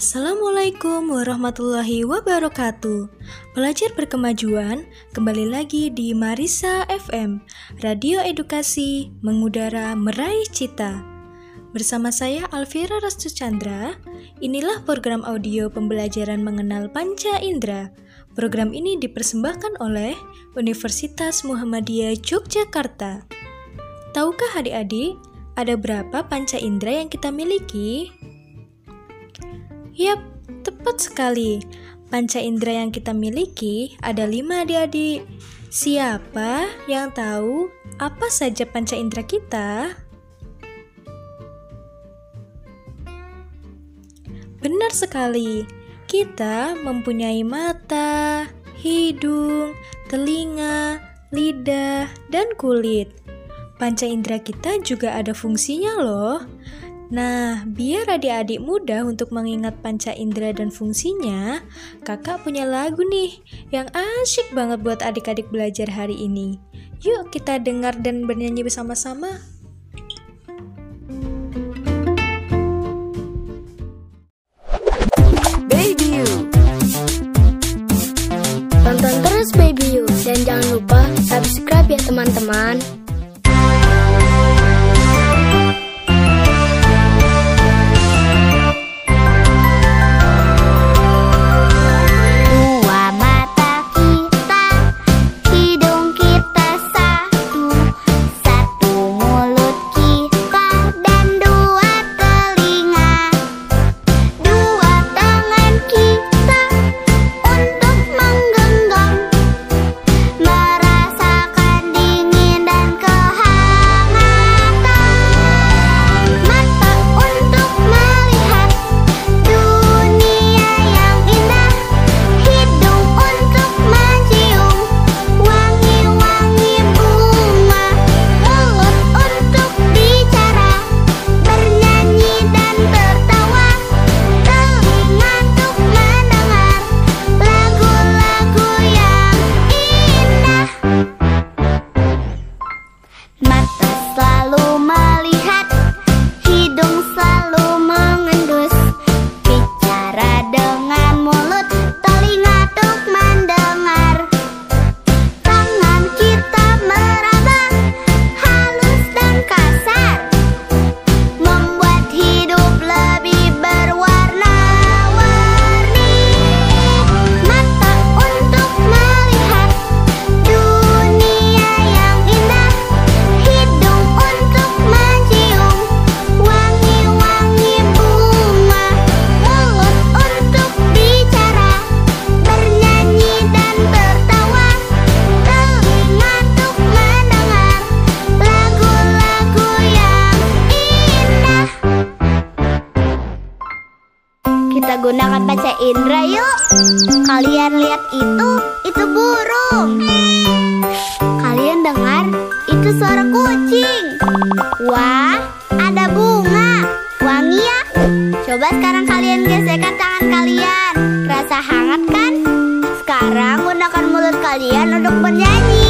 Assalamualaikum warahmatullahi wabarakatuh. Pelajar berkemajuan, kembali lagi di Marisa FM, Radio Edukasi Mengudara Meraih Cita. Bersama saya Alvira Restu Chandra, inilah program audio pembelajaran mengenal panca indera. Program ini dipersembahkan oleh Universitas Muhammadiyah Yogyakarta. Tahukah adik-adik, ada berapa panca indera yang kita miliki? Yap, tepat sekali. Panca indera yang kita miliki ada lima adik-adik. Siapa yang tahu apa saja panca indera kita? Benar sekali, kita mempunyai mata, hidung, telinga, lidah, dan kulit. Panca indera kita juga ada fungsinya loh. Nah, biar adik-adik mudah untuk mengingat panca indera dan fungsinya, kakak punya lagu nih yang asyik banget buat adik-adik belajar hari ini. Yuk kita dengar dan bernyanyi bersama-sama. Mata Kita gunakan panca indera yuk. Kalian lihat itu, itu burung. Kalian dengar, itu suara kucing. Wah, ada bunga. Wangi ya. Coba sekarang kalian gesekkan tangan kalian. Rasa hangat kan? Sekarang gunakan mulut kalian untuk bernyanyi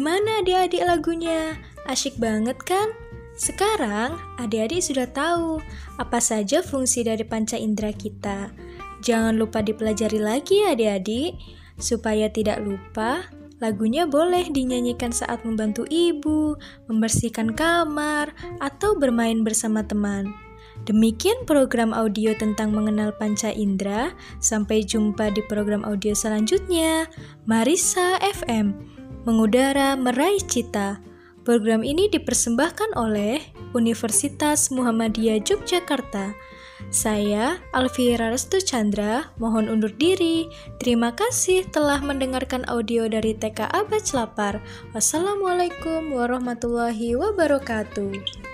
gimana adik-adik lagunya? Asyik banget kan? Sekarang adik-adik sudah tahu apa saja fungsi dari panca indera kita. Jangan lupa dipelajari lagi ya adik-adik. Supaya tidak lupa, lagunya boleh dinyanyikan saat membantu ibu, membersihkan kamar, atau bermain bersama teman. Demikian program audio tentang mengenal panca indera. Sampai jumpa di program audio selanjutnya. Marisa FM, mengudara meraih cita. Program ini dipersembahkan oleh Universitas Muhammadiyah Yogyakarta. Saya, Alvira Restu Chandra, mohon undur diri. Terima kasih telah mendengarkan audio dari TKA Baclapar. Wassalamualaikum warahmatullahi wabarakatuh.